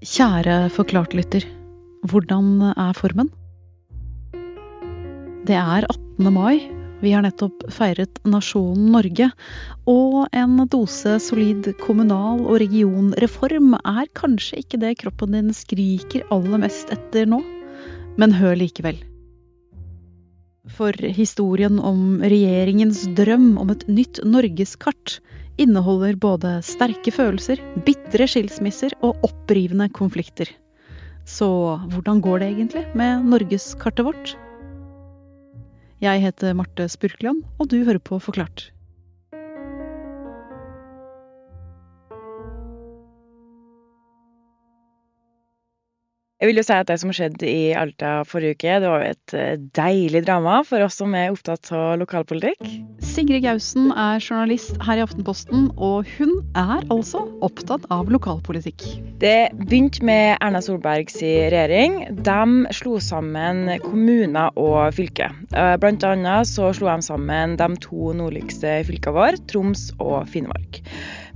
Kjære forklart-lytter. Hvordan er formen? Det er 18. mai. Vi har nettopp feiret nasjonen Norge. Og en dose solid kommunal- og regionreform er kanskje ikke det kroppen din skriker aller mest etter nå. Men hør likevel. For historien om regjeringens drøm om et nytt norgeskart inneholder både sterke følelser, bitre skilsmisser og opprivende konflikter. Så hvordan går det egentlig med norgeskartet vårt? Jeg heter Marte Spurkland, og du hører på Forklart. Jeg vil jo si at det som skjedde i Alta forrige uke, det var jo et eh, deilig drama for oss som er opptatt av lokalpolitikk. Sigrid Gausen er journalist her i Aftenposten, og hun er altså opptatt av lokalpolitikk. Det begynte med Erna Solbergs regjering. De slo sammen kommuner og fylker. Eh, blant annet så slo de sammen de to nordligste fylkene våre, Troms og Finnmark.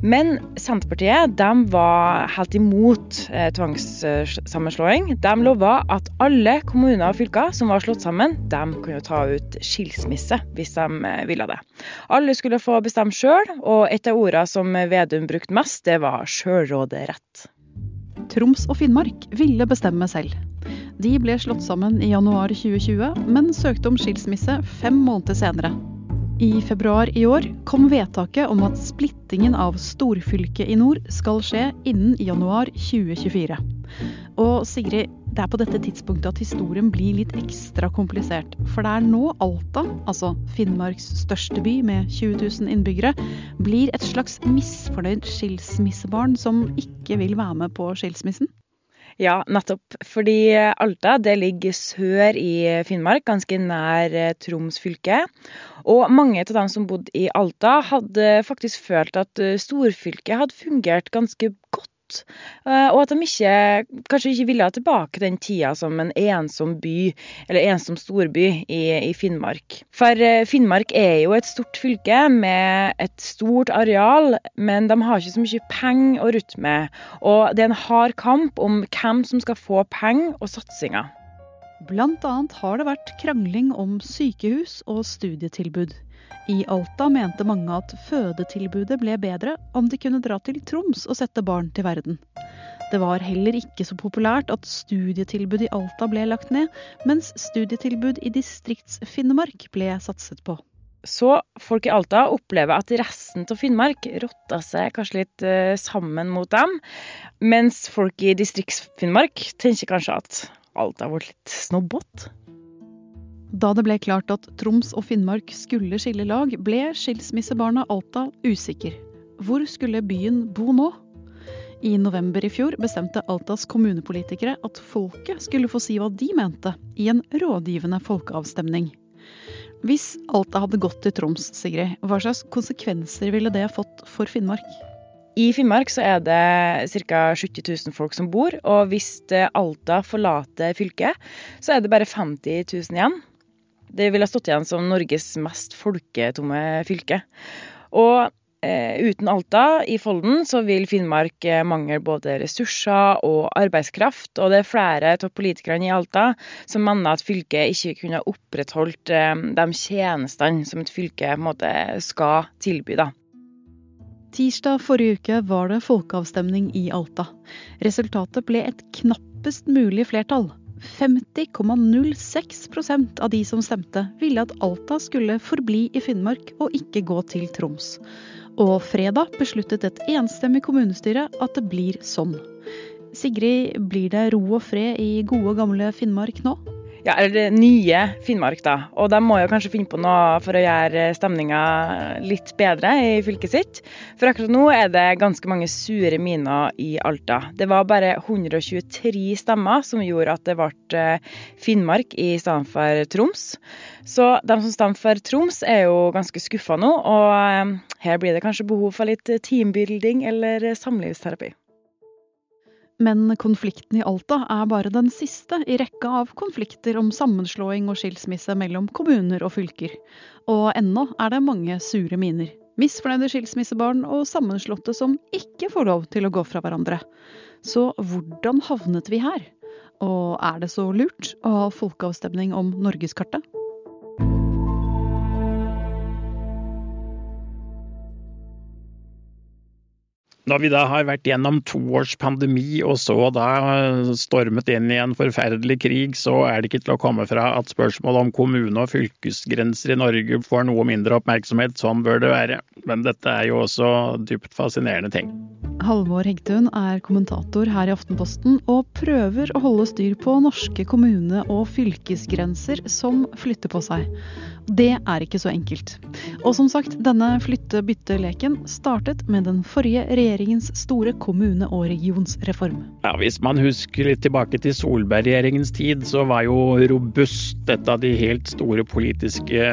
Men Senterpartiet de var helt imot eh, tvangssammenslåing. De lova at alle kommuner og fylker som var slått sammen, de kunne ta ut skilsmisse hvis de eh, ville det. Alle skulle få bestemme sjøl, og et av ordene som Vedum brukte mest, det var sjølråderett. Troms og Finnmark ville bestemme selv. De ble slått sammen i januar 2020, men søkte om skilsmisse fem måneder senere. I februar i år kom vedtaket om at splittingen av storfylket i nord skal skje innen januar 2024. Og Sigrid, det er på dette tidspunktet at historien blir litt ekstra komplisert. For det er nå Alta, altså Finnmarks største by med 20 000 innbyggere, blir et slags misfornøyd skilsmissebarn som ikke vil være med på skilsmissen? Ja, nettopp. Fordi Alta det ligger sør i Finnmark, ganske nær eh, Troms fylke. Og mange av dem som bodde i Alta, hadde faktisk følt at eh, storfylket hadde fungert ganske godt. Eh, og at de ikke, kanskje ikke ville tilbake den tida som en ensom by, eller ensom storby, i, i Finnmark. For Finnmark er jo et stort fylke med et stort areal, men de har ikke så mye penger å rutte med. Og det er en hard kamp om hvem som skal få penger og satsinger. Blant annet har det vært krangling om sykehus og studietilbud. I Alta mente mange at fødetilbudet ble bedre om de kunne dra til Troms og sette barn til verden. Det var heller ikke så populært at studietilbud i Alta ble lagt ned, mens studietilbud i Distrikts-Finnmark ble satset på. Så folk i Alta opplever at resten av Finnmark rotta seg kanskje litt eh, sammen mot dem, mens folk i Distrikts-Finnmark tenker kanskje at Alta har blitt litt snobbete. Da det ble klart at Troms og Finnmark skulle skille lag, ble skilsmissebarna Alta usikker. Hvor skulle byen bo nå? I november i fjor bestemte Altas kommunepolitikere at folket skulle få si hva de mente, i en rådgivende folkeavstemning. Hvis Alta hadde gått til Troms, Sigrid, hva slags konsekvenser ville det fått for Finnmark? I Finnmark så er det ca. 70 000 folk som bor, og hvis Alta forlater fylket, så er det bare 50 000 igjen. Det ville stått igjen som Norges mest folketomme fylke. Og eh, uten Alta i Folden så vil Finnmark eh, mangle både ressurser og arbeidskraft. Og det er flere av politikerne i Alta som mener at fylket ikke kunne opprettholdt eh, de tjenestene som et fylke måte skal tilby. da. Tirsdag forrige uke var det folkeavstemning i Alta. Resultatet ble et knappest mulig flertall. 50,06% av de som stemte, ville at Alta skulle forbli i Finnmark og ikke gå til Troms. Og fredag besluttet et enstemmig kommunestyre at det blir sånn. Sigrid, blir det ro og fred i gode, gamle Finnmark nå? Ja, eller nye Finnmark, da. Og de må jo kanskje finne på noe for å gjøre stemninga litt bedre i fylket sitt. For akkurat nå er det ganske mange sure miner i Alta. Det var bare 123 stemmer som gjorde at det ble eh, Finnmark i stedet for Troms. Så de som stemmer for Troms, er jo ganske skuffa nå, og eh, her blir det kanskje behov for litt teambuilding eller samlivsterapi. Men konflikten i Alta er bare den siste i rekka av konflikter om sammenslåing og skilsmisse mellom kommuner og fylker. Og ennå er det mange sure miner. misfornøyde skilsmissebarn og sammenslåtte som ikke får lov til å gå fra hverandre. Så hvordan havnet vi her? Og er det så lurt å ha folkeavstemning om norgeskartet? Når vi da har vært gjennom to års pandemi og så da stormet inn i en forferdelig krig, så er det ikke til å komme fra at spørsmålet om kommune- og fylkesgrenser i Norge får noe mindre oppmerksomhet. Sånn bør det være. Men dette er jo også dypt fascinerende ting. Halvor Hegtun er kommentator her i Aftenposten og prøver å holde styr på norske kommune- og fylkesgrenser som flytter på seg. Det er ikke så enkelt. Og som sagt, denne flytte-bytte-leken startet med den forrige regjeringens store kommune- og regionsreform. Ja, Hvis man husker litt tilbake til Solberg-regjeringens tid, så var jo robust et av de helt store politiske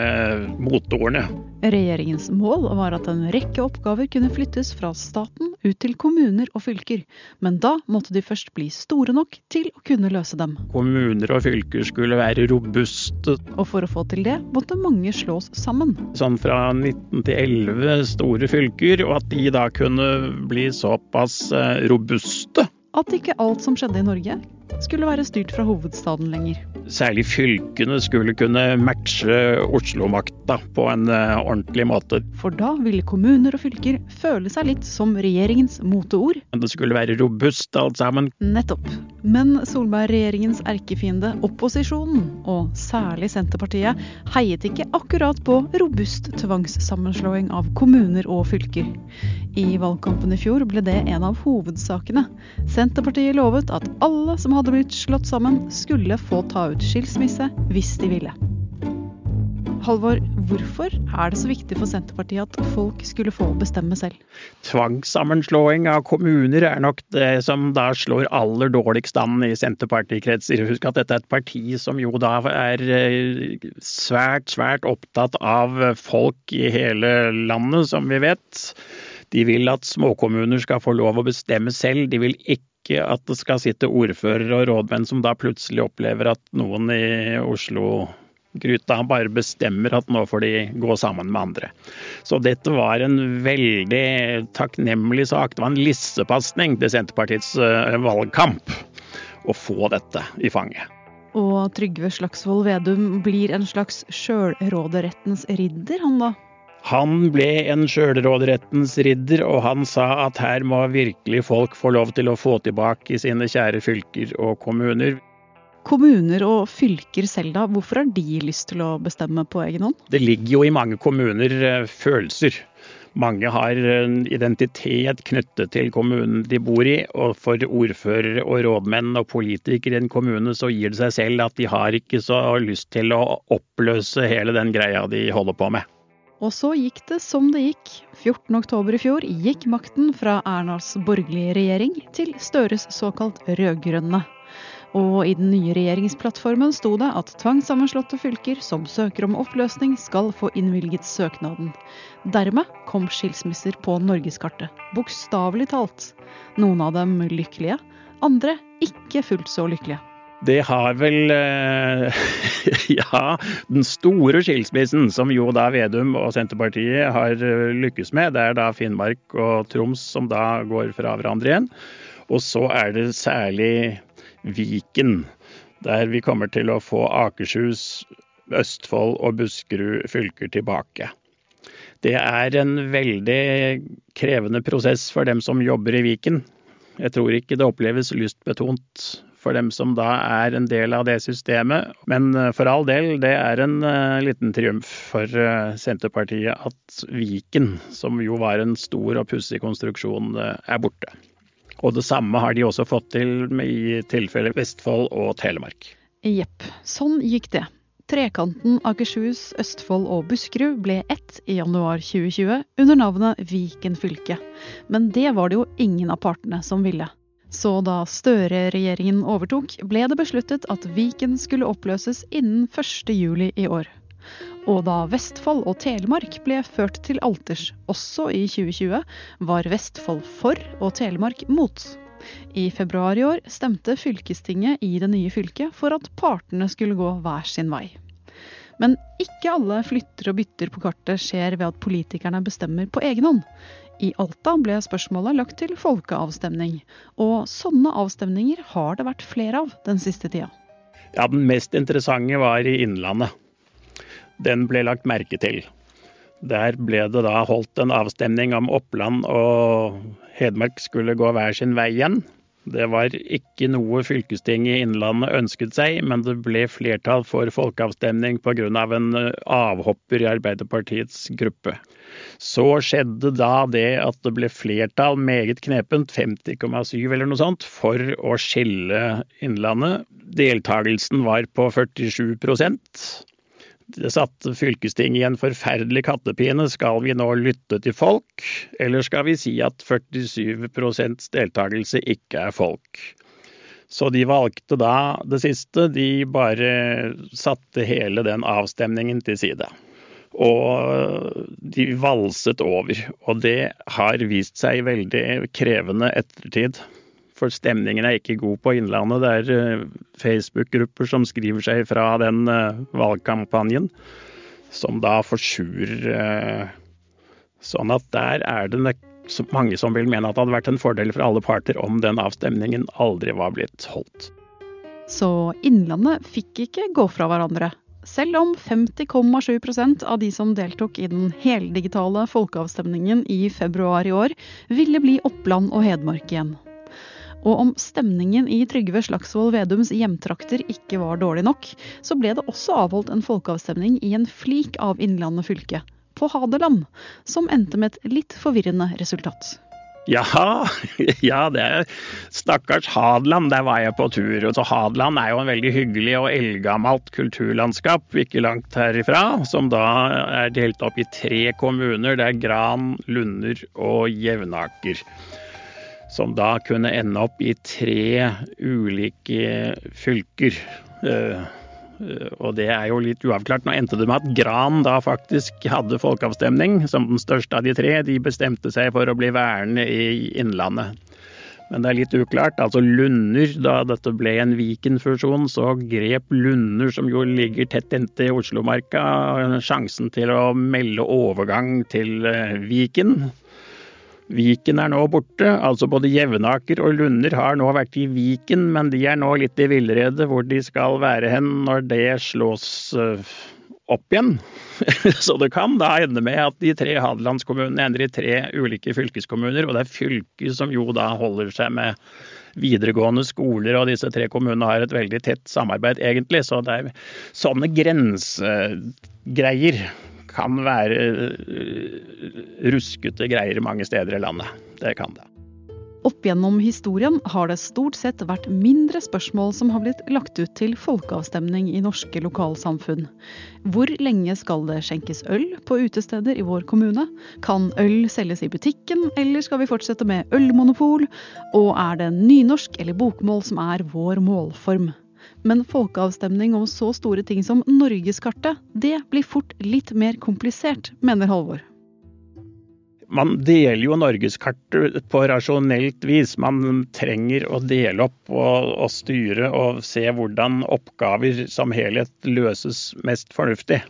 motorene. Regjeringens mål var at en rekke oppgaver kunne flyttes fra staten ut til kommuner og fylker, men da måtte de først bli store nok til å kunne løse dem. Kommuner og fylker skulle være robuste. Og for å få til det, måtte mange slås sammen. Sånn fra 19 til 11 store fylker, og at de da kunne bli såpass eh, robuste. At ikke alt som skjedde i Norge skulle være styrt fra hovedstaden lenger. Særlig fylkene skulle kunne matche Oslo-makta på en eh, ordentlig måte. For da ville kommuner og fylker føle seg litt som regjeringens moteord. Det skulle være robust alt sammen. Nettopp. Men Solberg-regjeringens erkefiende, opposisjonen, og særlig Senterpartiet, heiet ikke akkurat på robust tvangssammenslåing av kommuner og fylker. I valgkampen i fjor ble det en av hovedsakene. Senterpartiet lovet at alle som hadde blitt slått sammen, skulle få ta ut skilsmisse hvis de ville. Halvor, hvorfor er det så viktig for Senterpartiet at folk skulle få bestemme selv? Tvangssammenslåing av kommuner er nok det som da slår aller dårligst an i Senterpartikretser. Husk at dette er et parti som jo da er eh, svært, svært opptatt av folk i hele landet, som vi vet. De vil at småkommuner skal få lov å bestemme selv. De vil ikke at det skal sitte ordførere og rådmenn som da plutselig opplever at noen i Oslo Gryta bare bestemmer at nå får de gå sammen med andre. Så dette var en veldig takknemlig sak. Det var en lissepasning til Senterpartiets eh, valgkamp å få dette i fanget. Og Trygve Slagsvold Vedum blir en slags sjølråderettens ridder, han da? Han ble en sjølråderettens ridder, og han sa at her må virkelig folk få lov til å få tilbake sine kjære fylker og kommuner. Kommuner og fylker selv, da. Hvorfor har de lyst til å bestemme på egen hånd? Det ligger jo i mange kommuner eh, følelser. Mange har en identitet knyttet til kommunen de bor i, og for ordførere og rådmenn og politikere i en kommune så gir det seg selv at de har ikke så lyst til å oppløse hele den greia de holder på med. Og så gikk det som det gikk. 14.10 i fjor gikk makten fra Ernas borgerlige regjering til Støres såkalt rød-grønne. Og i den nye regjeringsplattformen sto det at tvangssammenslåtte fylker som søker om oppløsning, skal få innvilget søknaden. Dermed kom skilsmisser på norgeskartet. Bokstavelig talt. Noen av dem lykkelige, andre ikke fullt så lykkelige. Det har vel eh, Ja, den store skilsmissen som jo da Vedum og Senterpartiet har eh, lykkes med, det er da Finnmark og Troms som da går fra hverandre igjen. Og så er det særlig Viken, der vi kommer til å få Akershus, Østfold og Buskerud fylker tilbake. Det er en veldig krevende prosess for dem som jobber i Viken. Jeg tror ikke det oppleves lystbetont for dem som da er en del av det systemet. Men eh, for all del, det er en uh, liten triumf for uh, Senterpartiet at Viken, som jo var en stor og pussig konstruksjon, er borte. Og det samme har de også fått til i tilfelle Vestfold og Telemark. Jepp, sånn gikk det. Trekanten Akershus, Østfold og Buskerud ble ett i januar 2020 under navnet Viken fylke. Men det var det jo ingen av partene som ville. Så da Støre-regjeringen overtok, ble det besluttet at Viken skulle oppløses innen 1. juli i år. Og da Vestfold og Telemark ble ført til alters, også i 2020, var Vestfold for og Telemark mot. I februar i år stemte fylkestinget i det nye fylket for at partene skulle gå hver sin vei. Men ikke alle flytter og bytter på kartet skjer ved at politikerne bestemmer på egen hånd. I Alta ble spørsmålet lagt til folkeavstemning, og sånne avstemninger har det vært flere av den siste tida. Ja, Den mest interessante var i Innlandet. Den ble lagt merke til. Der ble det da holdt en avstemning om Oppland og Hedmark skulle gå hver sin vei igjen. Det var ikke noe fylkesting i Innlandet ønsket seg, men det ble flertall for folkeavstemning pga. en eh, avhopper i Arbeiderpartiets gruppe. Så skjedde da det at det ble flertall, meget knepent, 50,7 eller noe sånt, for å skille Innlandet. Deltagelsen var på 47 det satte fylkestinget i en forferdelig kattepine. Skal vi nå lytte til folk, eller skal vi si at 47% deltakelse ikke er folk? Så de valgte da det siste. De bare satte hele den avstemningen til side. Og de valset over. Og det har vist seg veldig krevende ettertid for stemningen er ikke god på Innlandet. Det er eh, Facebook-grupper som skriver seg fra den eh, valgkampanjen, som da forsurer eh, Sånn at der er det mange som vil mene at det hadde vært en fordel for alle parter om den avstemningen aldri var blitt holdt. Så Innlandet fikk ikke gå fra hverandre. Selv om 50,7 av de som deltok i den heldigitale folkeavstemningen i februar i år, ville bli Oppland og Hedmark igjen. Og om stemningen i Trygve Slagsvold Vedums hjemtrakter ikke var dårlig nok, så ble det også avholdt en folkeavstemning i en flik av Innlandet fylke, på Hadeland, som endte med et litt forvirrende resultat. Ja, ja, det er stakkars Hadeland, der var jeg på tur. Så Hadeland er jo en veldig hyggelig og eldgammelt kulturlandskap ikke langt herifra, som da er delt opp i tre kommuner. Det er Gran, Lunder og Jevnaker som da kunne ende opp i tre ulike fylker. Eh, og det er jo litt uavklart. Nå endte det med at Gran da faktisk hadde folkeavstemning, som den største av de tre. De bestemte seg for å bli værende i Innlandet. Men det er litt uklart. Altså Lunder, da dette ble en Viken-fusjon, så grep Lunder, som jo ligger tett inntil Oslomarka, sjansen til å melde overgang til eh, Viken. Viken er nå borte, altså både Jevnaker og Lunder har nå vært i Viken, men de er nå litt i villrede hvor de skal være hen når det slås eh, opp igjen. Så det kan da ende med at de tre hadelandskommunene ender i tre ulike fylkeskommuner, og det er fylket som jo da holder seg med videregående skoler, og disse tre kommunene har et veldig tett samarbeid, egentlig. Så det er sånne grensegreier kan være eh, ruskete greier mange steder i landet. Det kan det. Opp gjennom historien har det stort sett vært mindre spørsmål som har blitt lagt ut til folkeavstemning i norske lokalsamfunn. Hvor lenge skal det skjenkes øl på utesteder i vår kommune? Kan øl selges i butikken, eller skal vi fortsette med ølmonopol? Og er det nynorsk eller bokmål som er vår målform? Men folkeavstemning om så store ting som norgeskartet, det blir fort litt mer komplisert, mener Halvor. Man deler jo norgeskartet på rasjonelt vis. Man trenger å dele opp og, og styre og se hvordan oppgaver som helhet løses mest fornuftig.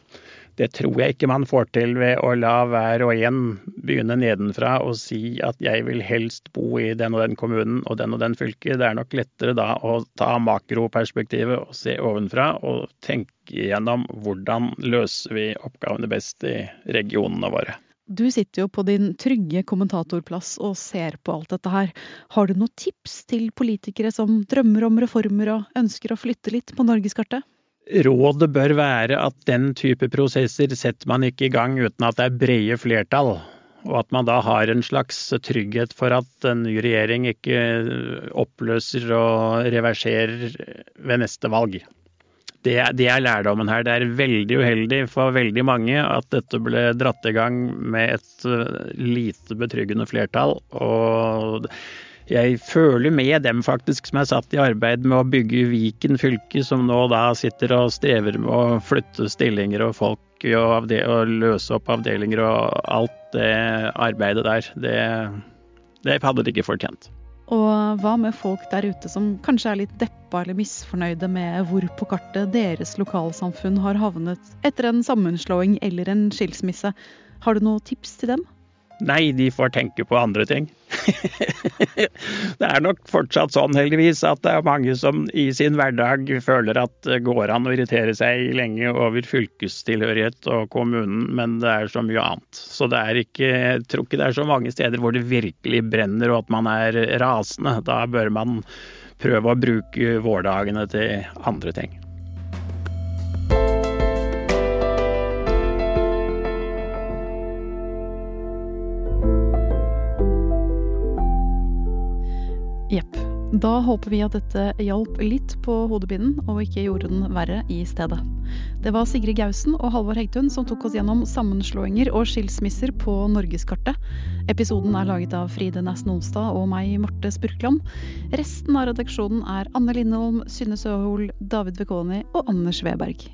Det tror jeg ikke man får til ved å la hver og en begynne nedenfra og si at jeg vil helst bo i den og den kommunen og den og den fylket. Det er nok lettere da å ta makroperspektivet og se ovenfra og tenke igjennom hvordan løser vi oppgavene best i regionene våre. Du sitter jo på din trygge kommentatorplass og ser på alt dette her. Har du noen tips til politikere som drømmer om reformer og ønsker å flytte litt på norgeskartet? Rådet bør være at den type prosesser setter man ikke i gang uten at det er brede flertall, og at man da har en slags trygghet for at en ny regjering ikke oppløser og reverserer ved neste valg. Det, det, er lærdommen her. Det er veldig uheldig for veldig mange at dette ble dratt i gang med et lite betryggende flertall. og jeg føler med dem faktisk som er satt i arbeid med å bygge Viken fylke, som nå da sitter og strever med å flytte stillinger og folk og, og løse opp avdelinger og alt det arbeidet der. Det, det hadde de ikke fortjent. Og hva med folk der ute som kanskje er litt deppa eller misfornøyde med hvor på kartet deres lokalsamfunn har havnet etter en sammenslåing eller en skilsmisse? Har du noen tips til dem? Nei, de får tenke på andre ting. det er nok fortsatt sånn, heldigvis, at det er mange som i sin hverdag føler at det går an å irritere seg lenge over fylkestilhørighet og kommunen, men det er så mye annet. Så det er ikke, jeg tror ikke det er så mange steder hvor det virkelig brenner og at man er rasende. Da bør man prøve å bruke vårdagene til andre ting. Da håper vi at dette hjalp litt på hodepinen, og ikke gjorde den verre i stedet. Det var Sigrid Gausen og Halvor Hegtun som tok oss gjennom sammenslåinger og skilsmisser på norgeskartet. Episoden er laget av Fride Næss Nonstad og meg, Marte Spurkland. Resten av redaksjonen er Anne Lindholm, Synne Søhol, David Vekoni og Anders Weberg.